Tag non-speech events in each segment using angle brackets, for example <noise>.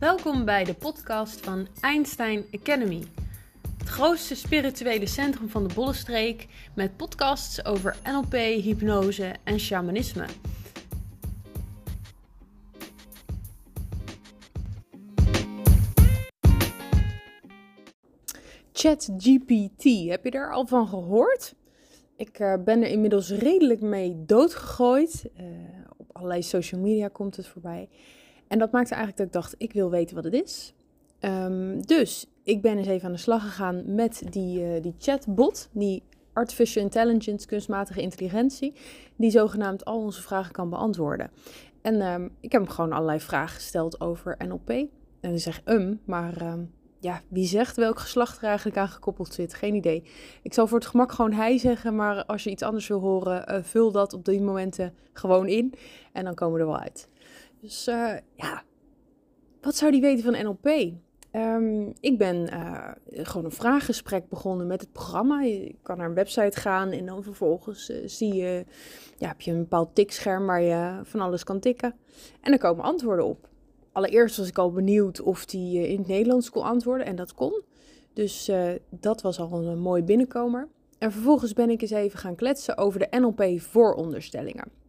Welkom bij de podcast van Einstein Academy. Het grootste spirituele centrum van de Bollenstreek met podcasts over NLP, hypnose en shamanisme. ChatGPT, heb je daar al van gehoord? Ik uh, ben er inmiddels redelijk mee doodgegooid. Uh, op allerlei social media komt het voorbij. En dat maakte eigenlijk dat ik dacht, ik wil weten wat het is. Um, dus ik ben eens even aan de slag gegaan met die, uh, die chatbot, die artificial intelligence, kunstmatige intelligentie, die zogenaamd al onze vragen kan beantwoorden. En um, ik heb hem gewoon allerlei vragen gesteld over NLP. En dan zeg um, maar um, ja, wie zegt welk geslacht er eigenlijk aan gekoppeld zit? Geen idee. Ik zal voor het gemak gewoon hij zeggen, maar als je iets anders wil horen, uh, vul dat op die momenten gewoon in. En dan komen we er wel uit. Dus uh, ja, wat zou die weten van NLP? Um, ik ben uh, gewoon een vraaggesprek begonnen met het programma. Je kan naar een website gaan en dan vervolgens uh, zie je, ja, heb je een bepaald tikscherm waar je van alles kan tikken. En er komen antwoorden op. Allereerst was ik al benieuwd of die in het Nederlands kon antwoorden en dat kon. Dus dat was al een mooi binnenkomer. En vervolgens ben ik eens even gaan kletsen over de NLP vooronderstellingen.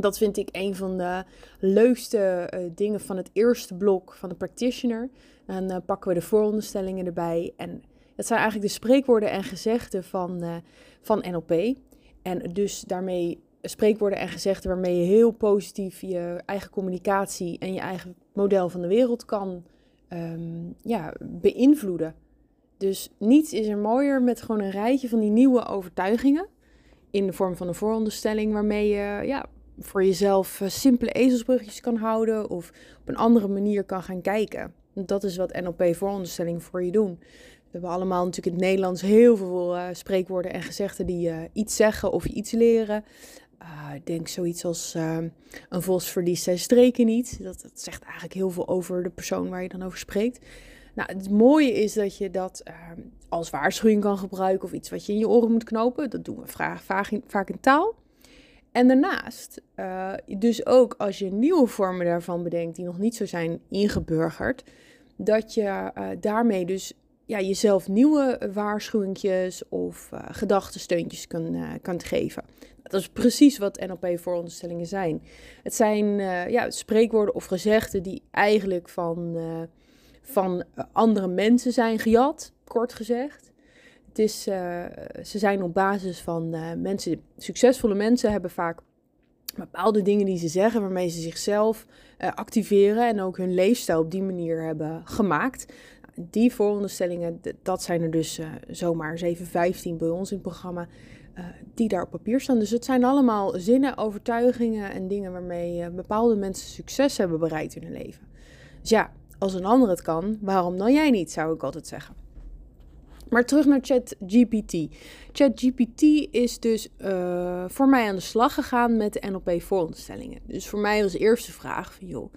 Dat vind ik een van de leukste uh, dingen van het eerste blok van de practitioner. Dan uh, pakken we de vooronderstellingen erbij. En dat zijn eigenlijk de spreekwoorden en gezegden van, uh, van NLP. En dus daarmee spreekwoorden en gezegden waarmee je heel positief je eigen communicatie en je eigen model van de wereld kan um, ja, beïnvloeden. Dus niets is er mooier met gewoon een rijtje van die nieuwe overtuigingen. In de vorm van een vooronderstelling waarmee je ja, voor jezelf eh, simpele ezelsbrugjes kan houden of op een andere manier kan gaan kijken. Dat is wat NLP vooronderstellingen voor je doen. We hebben allemaal natuurlijk in het Nederlands heel veel uh, spreekwoorden en gezegden die uh, iets zeggen of iets leren. Ik denk zoiets als een vos verliest zijn streken niet. Dat, zegt eigenlijk heel veel over de persoon waar je dan over spreekt. Nou, het mooie is dat je dat als waarschuwing kan gebruiken of iets wat je in je oren moet knopen. Dat doen we vaak, vaak in taal. En daarnaast, uh, dus ook als je nieuwe vormen daarvan bedenkt die nog niet zo zijn ingeburgerd, dat je uh, daarmee dus ja, jezelf nieuwe waarschuwingjes of uh, gedachtensteuntjes kan, kan geven. Dat is precies wat NLP-vooronderstellingen zijn. Het zijn ja, spreekwoorden of gezegden die eigenlijk van, van andere mensen zijn gejat, kort gezegd. Is, uh, ze zijn op basis van uh, mensen, succesvolle mensen hebben vaak bepaalde dingen die ze zeggen, waarmee ze zichzelf uh, activeren en ook hun leefstijl op die manier hebben gemaakt. Die vooronderstellingen, dat zijn er dus zomaar 7, 15 bij ons in het programma, die daar op papier staan. Dus het zijn allemaal zinnen, overtuigingen en dingen waarmee bepaalde mensen succes hebben bereikt in hun leven. Dus ja, als een ander het kan, waarom dan jij niet, zou ik altijd zeggen. Maar terug naar ChatGPT. ChatGPT is dus uh, voor mij aan de slag gegaan met de NLP-vooronderstellingen. Dus voor mij was de eerste vraag van, joh,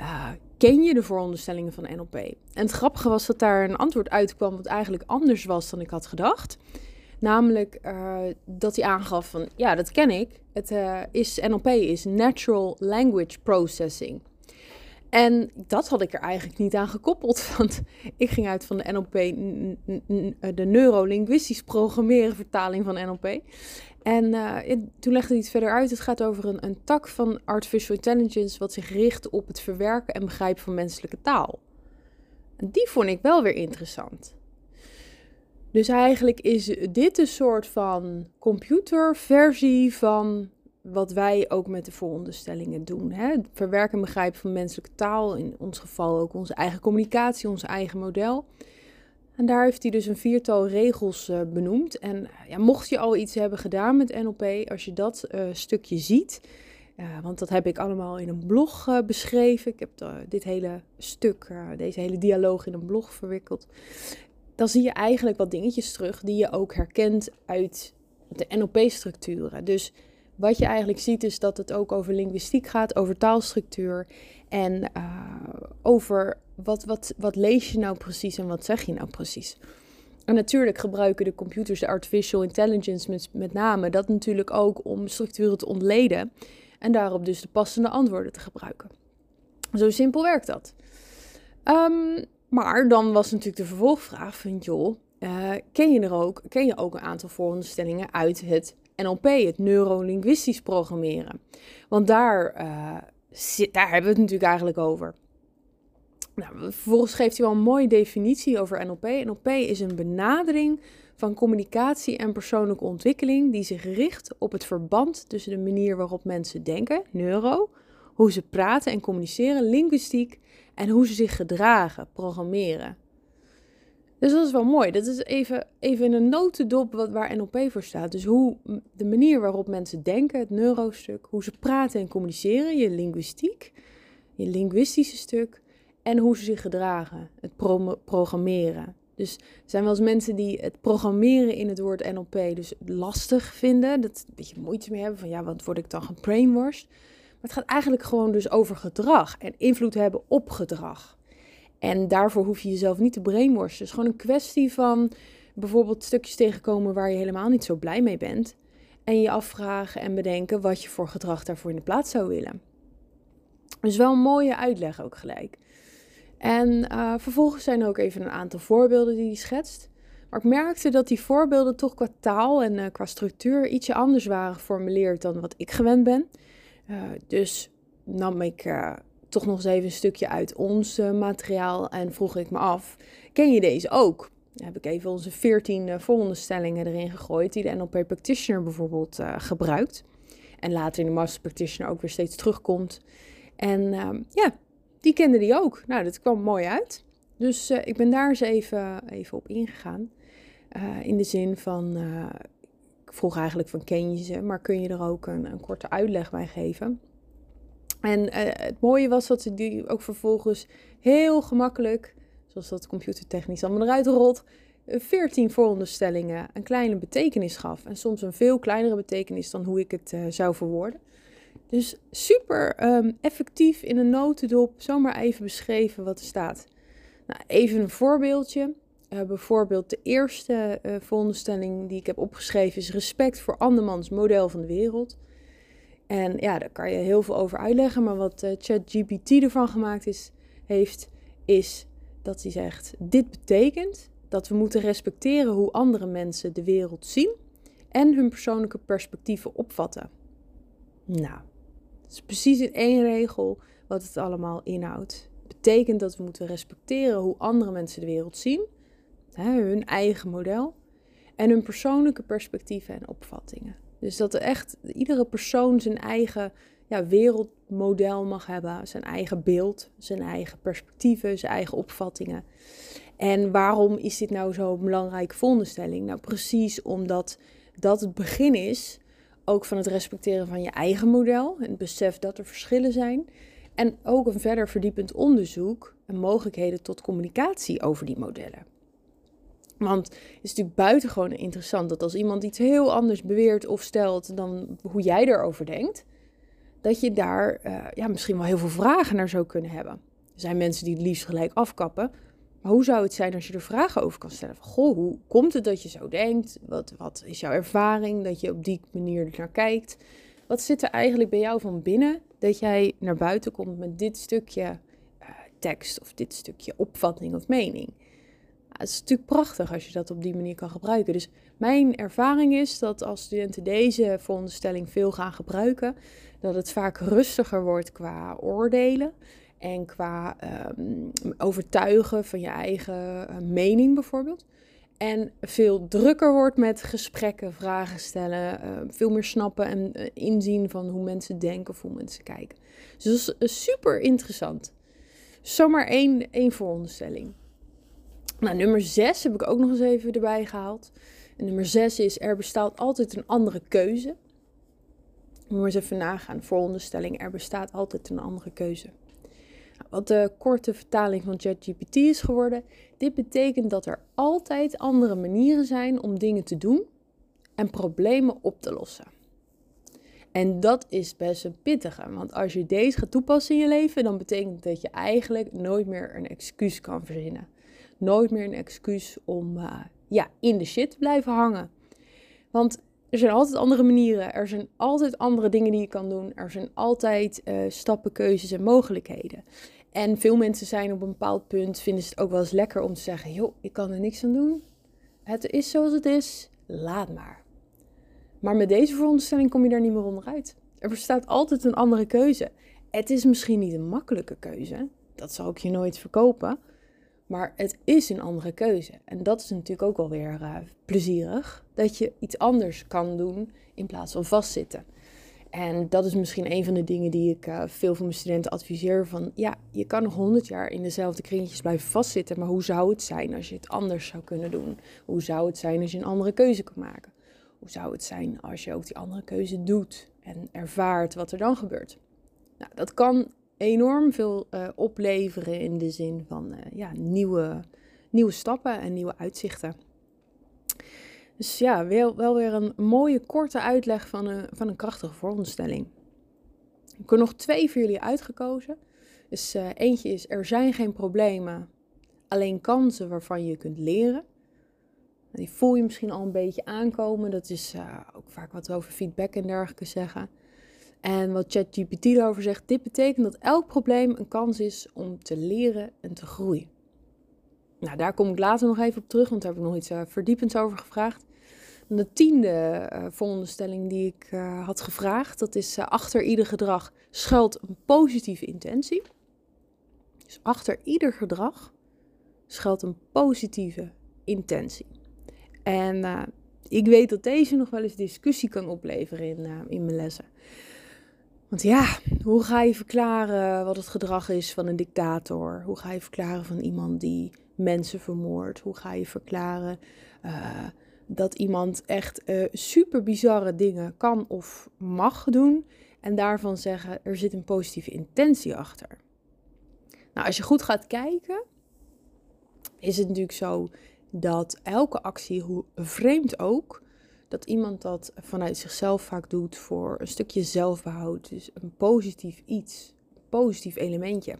uh, ken je de vooronderstellingen van NLP? En het grappige was dat daar een antwoord uitkwam wat eigenlijk anders was dan ik had gedacht. Namelijk uh, dat hij aangaf van, ja, dat ken ik. Het is, NLP is Natural Language Processing. En dat had ik er eigenlijk niet aan gekoppeld. <laughs> Want ik ging uit van de NLP, de neurolinguistisch programmeren vertaling van NLP. En uh, toen legde hij het verder uit. Het gaat over een, een tak van artificial intelligence wat zich richt op het verwerken en begrijpen van menselijke taal. En die vond ik wel weer interessant. Dus eigenlijk is dit een soort van computerversie van wat wij ook met de vooronderstellingen doen. Hè? Verwerken en begrijpen van menselijke taal, in ons geval ook onze eigen communicatie, ons eigen model. En daar heeft hij dus een viertal regels uh, benoemd. En ja, mocht je al iets hebben gedaan met NLP, als je dat uh, stukje ziet, want dat heb ik allemaal in een blog beschreven. Ik heb dit hele stuk, deze hele dialoog in een blog verwikkeld. Dan zie je eigenlijk wat dingetjes terug die je ook herkent uit de NLP-structuren. Dus wat je eigenlijk ziet is dat het ook over linguïstiek gaat, over taalstructuur en uh, over wat, wat, wat lees je nou precies en wat zeg je nou precies. En natuurlijk gebruiken de computers de artificial intelligence met, name dat natuurlijk ook om structuren te ontleden en daarop dus de passende antwoorden te gebruiken. Zo simpel werkt dat. Ehm, maar dan was natuurlijk de vervolgvraag van, joh, uh, ken je er ook, ken je ook een aantal vooronderstellingen uit het NLP, het neurolinguistisch programmeren? Want daar, zit, daar hebben we het natuurlijk eigenlijk over. Nou, vervolgens geeft hij wel een mooie definitie over NLP. NLP is een benadering van communicatie en persoonlijke ontwikkeling die zich richt op het verband tussen de manier waarop mensen denken, neuro, hoe ze praten en communiceren, linguïstiek, en hoe ze zich gedragen, programmeren. Dus dat is wel mooi. Dat is even, even in een notendop wat, waar NLP voor staat. Dus hoe de manier waarop mensen denken, het neurostuk, hoe ze praten en communiceren, je linguïstiek, je linguïstische stuk, en hoe ze zich gedragen, het programmeren. Dus er zijn wel eens mensen die het programmeren in het woord NLP dus lastig vinden. Dat een beetje moeite mee hebben van ja, wat word ik dan gebrainwashed? Maar het gaat eigenlijk gewoon dus over gedrag en invloed hebben op gedrag. En daarvoor hoef je jezelf niet te brainwashen. Het is gewoon een kwestie van bijvoorbeeld stukjes tegenkomen waar je helemaal niet zo blij mee bent. En je afvragen en bedenken wat je voor gedrag daarvoor in de plaats zou willen. Dus wel een mooie uitleg ook gelijk. En uh, vervolgens zijn er ook even een aantal voorbeelden die hij schetst. Maar ik merkte dat die voorbeelden toch qua taal en uh, qua structuur ietsje anders waren geformuleerd dan wat ik gewend ben. Uh, dus nam ik toch nog eens even een stukje uit ons materiaal en vroeg ik me af: ken je deze ook? Dan heb ik even onze 14 volgende stellingen erin gegooid, die de NLP Practitioner bijvoorbeeld gebruikt. En later in de Master Practitioner ook weer steeds terugkomt. En ehm, ja, die kende die ook. Nou, dat kwam mooi uit. Dus uh, ik ben daar eens even, even op ingegaan. Uh, in de zin van, uh, ik vroeg eigenlijk van ken je ze, maar kun je er ook een, een korte uitleg bij geven? En het mooie was dat ze die ook vervolgens heel gemakkelijk, zoals dat computertechnisch allemaal eruit rolt, 14 vooronderstellingen een kleine betekenis gaf. En soms een veel kleinere betekenis dan hoe ik het zou verwoorden. Dus super ehm, effectief in een notendop, zomaar even beschreven wat er staat. Nou, even een voorbeeldje. Bijvoorbeeld de eerste veronderstelling die ik heb opgeschreven is respect voor andermans model van de wereld. En ja, daar kan je heel veel over uitleggen, maar wat uh, ChatGPT ervan gemaakt is, heeft, is dat hij zegt: Dit betekent dat we moeten respecteren hoe andere mensen de wereld zien en hun persoonlijke perspectieven opvatten. Nou, is precies in één regel wat het allemaal inhoudt. Het betekent dat we moeten respecteren hoe andere mensen de wereld zien, hè, hun eigen model en hun persoonlijke perspectieven en opvattingen. Dus dat echt iedere persoon zijn eigen ja, wereldmodel mag hebben, zijn eigen beeld, zijn eigen perspectieven, zijn eigen opvattingen. En waarom is dit nou zo'n belangrijke vondenstelling? Nou, precies omdat dat het begin is ook van het respecteren van je eigen model. En het besef dat er verschillen zijn. En ook een verder verdiepend onderzoek en mogelijkheden tot communicatie over die modellen. Want het is natuurlijk buitengewoon interessant dat als iemand iets heel anders beweert of stelt dan hoe jij erover denkt, dat je daar uh, ja, misschien wel heel veel vragen naar zou kunnen hebben. Er zijn mensen die het liefst gelijk afkappen, maar hoe zou het zijn als je er vragen over kan stellen? Van, goh, hoe komt het dat je zo denkt? Wat, wat is jouw ervaring dat je op die manier naar kijkt? Wat zit er eigenlijk bij jou van binnen dat jij naar buiten komt met dit stukje uh, tekst of dit stukje opvatting of mening? Het is natuurlijk prachtig als je dat op die manier kan gebruiken. Dus mijn ervaring is dat als studenten deze veronderstelling veel gaan gebruiken, dat het vaak rustiger wordt qua oordelen en qua um, overtuigen van je eigen uh, mening bijvoorbeeld. En veel drukker wordt met gesprekken, vragen stellen, uh, veel meer snappen en uh, inzien van hoe mensen denken of hoe mensen kijken. Dus dat is super interessant. Zomaar één, één vooronderstelling. Nou, nummer zes heb ik ook nog eens even erbij gehaald. En nummer zes is, er bestaat altijd een andere keuze. Moet eens even nagaan, vooronderstelling, er bestaat altijd een andere keuze. Wat de korte vertaling van ChatGPT is geworden. Dit betekent dat er altijd andere manieren zijn om dingen te doen en problemen op te lossen. En dat is best een pittige, want als je deze gaat toepassen in je leven, dan betekent dat je eigenlijk nooit meer een excuus kan verzinnen. Nooit meer een excuus om uh, ja, in de shit te blijven hangen. Want er zijn altijd andere manieren. Er zijn altijd andere dingen die je kan doen. Er zijn altijd uh, stappen, keuzes en mogelijkheden. En veel mensen zijn op een bepaald punt, vinden ze het ook wel eens lekker om te zeggen: joh, ik kan er niks aan doen. Het is zoals het is, laat maar. Maar met deze veronderstelling kom je daar niet meer onderuit. Er bestaat altijd een andere keuze. Het is misschien niet een makkelijke keuze, dat zal ik je nooit verkopen. Maar het is een andere keuze. En dat is natuurlijk ook wel weer uh, plezierig. Dat je iets anders kan doen in plaats van vastzitten. En dat is misschien een van de dingen die ik uh, veel van mijn studenten adviseer. Van ja, je kan nog honderd jaar in dezelfde kringetjes blijven vastzitten. Maar hoe zou het zijn als je het anders zou kunnen doen? Hoe zou het zijn als je een andere keuze kan maken? Hoe zou het zijn als je ook die andere keuze doet en ervaart wat er dan gebeurt? Nou, dat kan enorm veel uh, opleveren in de zin van uh, ja, nieuwe, nieuwe stappen en nieuwe uitzichten. Dus ja, wel, wel weer een mooie korte uitleg van een, van een krachtige vooronderstelling. Ik heb er nog twee voor jullie uitgekozen. Dus uh, eentje is, er zijn geen problemen, alleen kansen waarvan je kunt leren. Die voel je misschien al een beetje aankomen. Dat is ook vaak wat we over feedback en dergelijke zeggen. En wat ChatGPT erover zegt, dit betekent dat elk probleem een kans is om te leren en te groeien. Nou, daar kom ik later nog even op terug, want daar heb ik nog iets uh, verdiepends over gevraagd. de tiende uh, veronderstelling die ik uh, had gevraagd, dat is achter ieder gedrag schuilt een positieve intentie. Dus achter ieder gedrag schuilt een positieve intentie. En ik weet dat deze nog wel eens discussie kan opleveren in, in mijn lessen. Want ja, hoe ga je verklaren wat het gedrag is van een dictator? Hoe ga je verklaren van iemand die mensen vermoordt? Hoe ga je verklaren uh, dat iemand echt uh, super bizarre dingen kan of mag doen en daarvan zeggen er zit een positieve intentie achter? Nou, als je goed gaat kijken, is het natuurlijk zo dat elke actie, hoe vreemd ook, dat iemand dat vanuit zichzelf vaak doet voor een stukje zelfbehoud. Dus een positief iets, een positief elementje.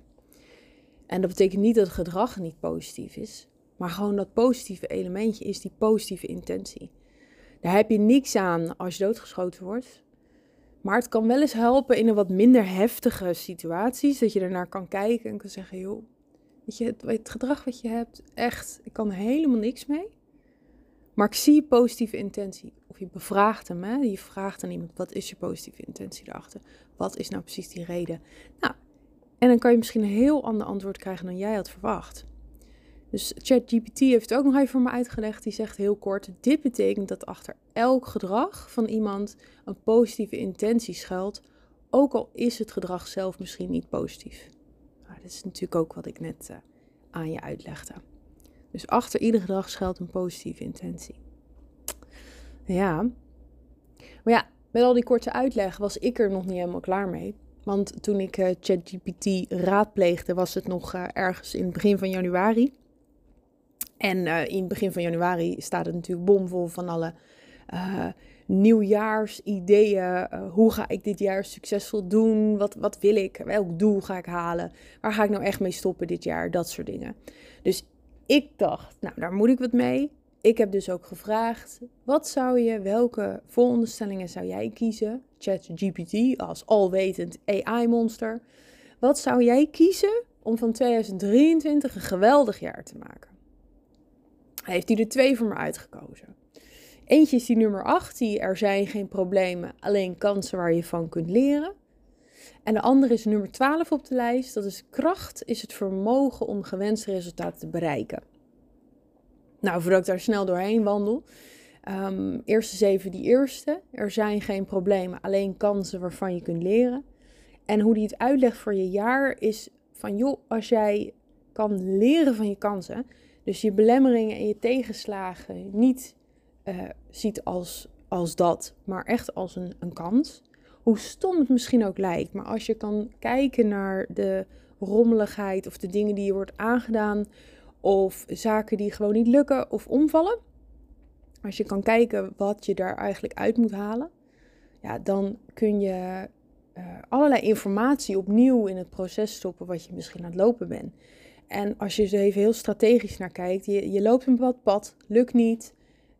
En dat betekent niet dat het gedrag niet positief is, maar gewoon dat positieve elementje is die positieve intentie. Daar heb je niks aan als je doodgeschoten wordt. Maar het kan wel eens helpen in een wat minder heftige situaties. Dat je ernaar kan kijken en kan zeggen: joh, weet je, het, het gedrag wat je hebt, echt, ik kan er helemaal niks mee. Maar ik zie positieve intentie. Of je bevraagt hem, hè? je vraagt aan iemand, wat is je positieve intentie erachter? Wat is nou precies die reden? Nou, en dan kan je misschien een heel ander antwoord krijgen dan jij had verwacht. Dus ChatGPT heeft het ook nog even voor me uitgelegd. Die zegt heel kort: Dit betekent dat achter elk gedrag van iemand een positieve intentie schuilt, ook al is het gedrag zelf misschien niet positief. Nou, dat is natuurlijk ook wat ik net uh, aan je uitlegde. Dus achter ieder gedrag schuilt een positieve intentie. Ja. Maar ja, met al die korte uitleg was ik er nog niet helemaal klaar mee. Want toen ik uh, ChatGPT raadpleegde, was het nog uh, ergens in het begin van januari. En uh, in het begin van januari staat het natuurlijk bomvol van alle nieuwjaarsideeën. hoe ga ik dit jaar succesvol doen? Wat, wat wil ik? Welk doel ga ik halen? Waar ga ik nou echt mee stoppen dit jaar? Dat soort dingen. Dus ik dacht, nou, daar moet ik wat mee. Ik heb dus ook gevraagd, wat zou je, welke vooronderstellingen zou jij kiezen? ChatGPT als alwetend AI-monster. Wat zou jij kiezen om van 2023 een geweldig jaar te maken? Heeft hij er twee voor me uitgekozen. Eentje is die nummer 8, die er zijn geen problemen, alleen kansen waar je van kunt leren. En de andere is nummer 12 op de lijst. Dat is kracht is het vermogen om gewenste resultaten te bereiken. Nou, voordat ik daar snel doorheen wandel. Eerst eens even die eerste. Er zijn geen problemen, alleen kansen waarvan je kunt leren. En hoe die het uitlegt voor je jaar is van joh, als jij kan leren van je kansen, dus je belemmeringen en je tegenslagen niet uh, ziet als, als dat, maar echt als een, een kans hoe stom het misschien ook lijkt, maar als je kan kijken naar de rommeligheid of de dingen die je wordt aangedaan of zaken die gewoon niet lukken of omvallen, als je kan kijken wat je daar eigenlijk uit moet halen, ja, dan kun je uh, allerlei informatie opnieuw in het proces stoppen wat je misschien aan het lopen bent. En als je er even heel strategisch naar kijkt, je, je loopt een bepaald pad, lukt niet,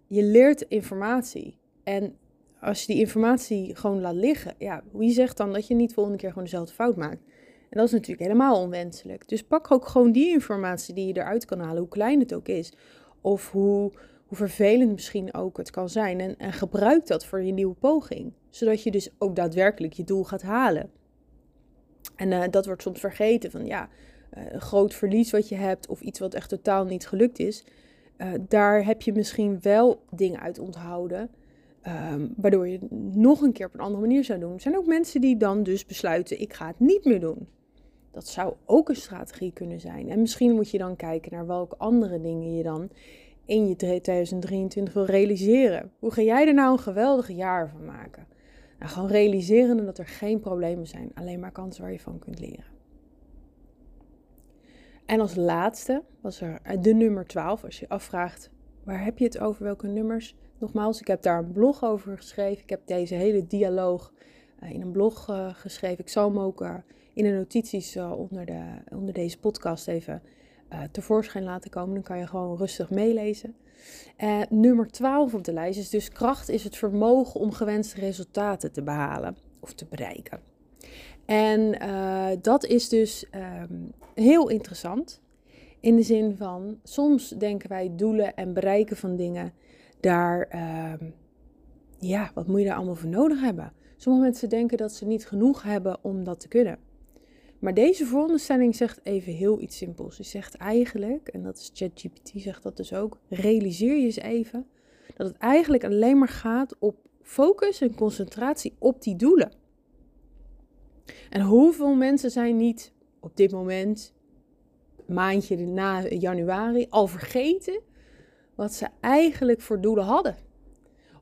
je leert informatie. En als je die informatie gewoon laat liggen, ja, wie zegt dan dat je niet volgende keer gewoon dezelfde fout maakt? En dat is natuurlijk helemaal onwenselijk. Dus pak ook gewoon die informatie die je eruit kan halen, hoe klein het ook is. Of hoe, hoe vervelend misschien ook het kan zijn. En, en gebruik dat voor je nieuwe poging. Zodat je dus ook daadwerkelijk je doel gaat halen. En uh, dat wordt soms vergeten van ja, uh, een groot verlies wat je hebt of iets wat echt totaal niet gelukt is. Uh, daar heb je misschien wel dingen uit onthouden. Um, waardoor je het nog een keer op een andere manier zou doen. Er zijn ook mensen die dan dus besluiten: ik ga het niet meer doen. Dat zou ook een strategie kunnen zijn. En misschien moet je dan kijken naar welke andere dingen je dan in je 2023 wil realiseren. Hoe ga jij er nou een geweldig jaar van maken? Nou, gewoon realiseren dat er geen problemen zijn, alleen maar kansen waar je van kunt leren. En als laatste was er de nummer 12. Als je afvraagt waar heb je het over, welke nummers? Nogmaals, ik heb daar een blog over geschreven. Ik heb deze hele dialoog uh, in een blog uh, geschreven. Ik zal hem ook uh, in de notities onder, de, onder deze podcast even tevoorschijn laten komen. Dan kan je gewoon rustig meelezen. nummer 12 op de lijst is dus kracht is het vermogen om gewenste resultaten te behalen of te bereiken. En dat is dus um, heel interessant. In de zin van, soms denken wij doelen en bereiken van dingen daar, uh, ja, wat moet je daar allemaal voor nodig hebben? Sommige mensen denken dat ze niet genoeg hebben om dat te kunnen. Maar deze veronderstelling zegt even heel iets simpels. Ze zegt eigenlijk, en dat is ChatGPT zegt dat dus ook, realiseer je eens even dat het eigenlijk alleen maar gaat op focus en concentratie op die doelen. En hoeveel mensen zijn niet op dit moment, maandje na januari, al vergeten wat ze eigenlijk voor doelen hadden.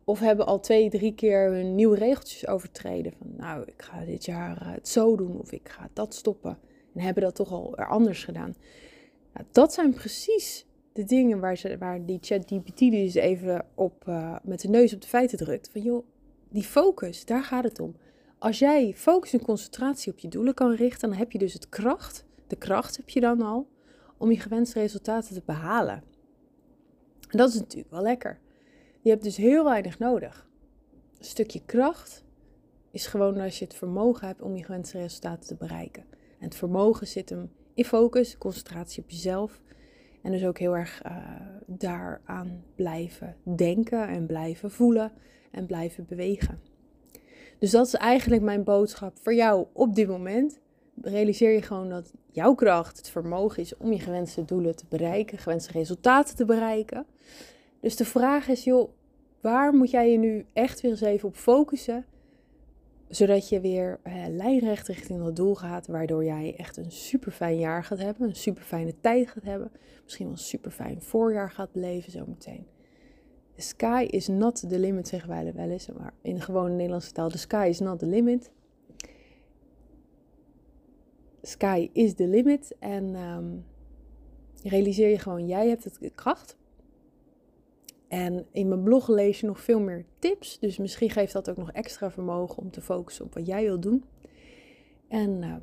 Of hebben al twee, drie keer hun nieuwe regeltjes overtreden. Van nou, ik ga dit jaar eh, het zo doen of ik ga dat stoppen. En hebben dat toch al er anders gedaan. Nou, dat zijn precies de dingen waar, ze, waar die ChatGPT dus even op, uh, met de neus op de feiten drukt. Van joh, die focus, daar gaat het om. Als jij focus en concentratie op je doelen kan richten, dan heb je dus het kracht, de kracht heb je dan al, om je gewenste resultaten te behalen. En dat is natuurlijk wel lekker. Je hebt dus heel weinig nodig. Een stukje kracht is gewoon als je het vermogen hebt om je gewenste resultaten te bereiken. En het vermogen zit hem in focus, concentratie op jezelf. En dus ook heel erg uh, daaraan blijven denken en blijven voelen en blijven bewegen. Dus dat is eigenlijk mijn boodschap voor jou op dit moment. Realiseer je gewoon dat jouw kracht het vermogen is om je gewenste doelen te bereiken, gewenste resultaten te bereiken. Dus de vraag is, joh, waar moet jij je nu echt weer eens even op focussen? Zodat je weer eh, lijnrecht richting dat doel gaat, waardoor jij echt een super fijn jaar gaat hebben, een super fijne tijd gaat hebben, misschien wel een super fijn voorjaar gaat beleven zometeen. The sky is not the limit, zeggen wij wel eens, maar in de gewone Nederlandse taal, the sky is not the limit. Sky is the limit en um, realiseer je gewoon, jij hebt het kracht en in mijn blog lees je nog veel meer tips. Dus misschien geeft dat ook nog extra vermogen om te focussen op wat jij wilt doen. En uh,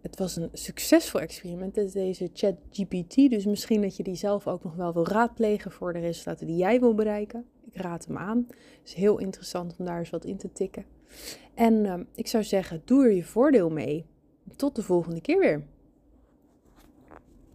het was een succesvol experiment, deze ChatGPT. Dus misschien dat je die zelf ook nog wel wil raadplegen voor de resultaten die jij wil bereiken. Ik raad hem aan. Het is heel interessant om daar eens wat in te tikken. En uh, ik zou zeggen, doe er je voordeel mee. Tot de volgende keer weer.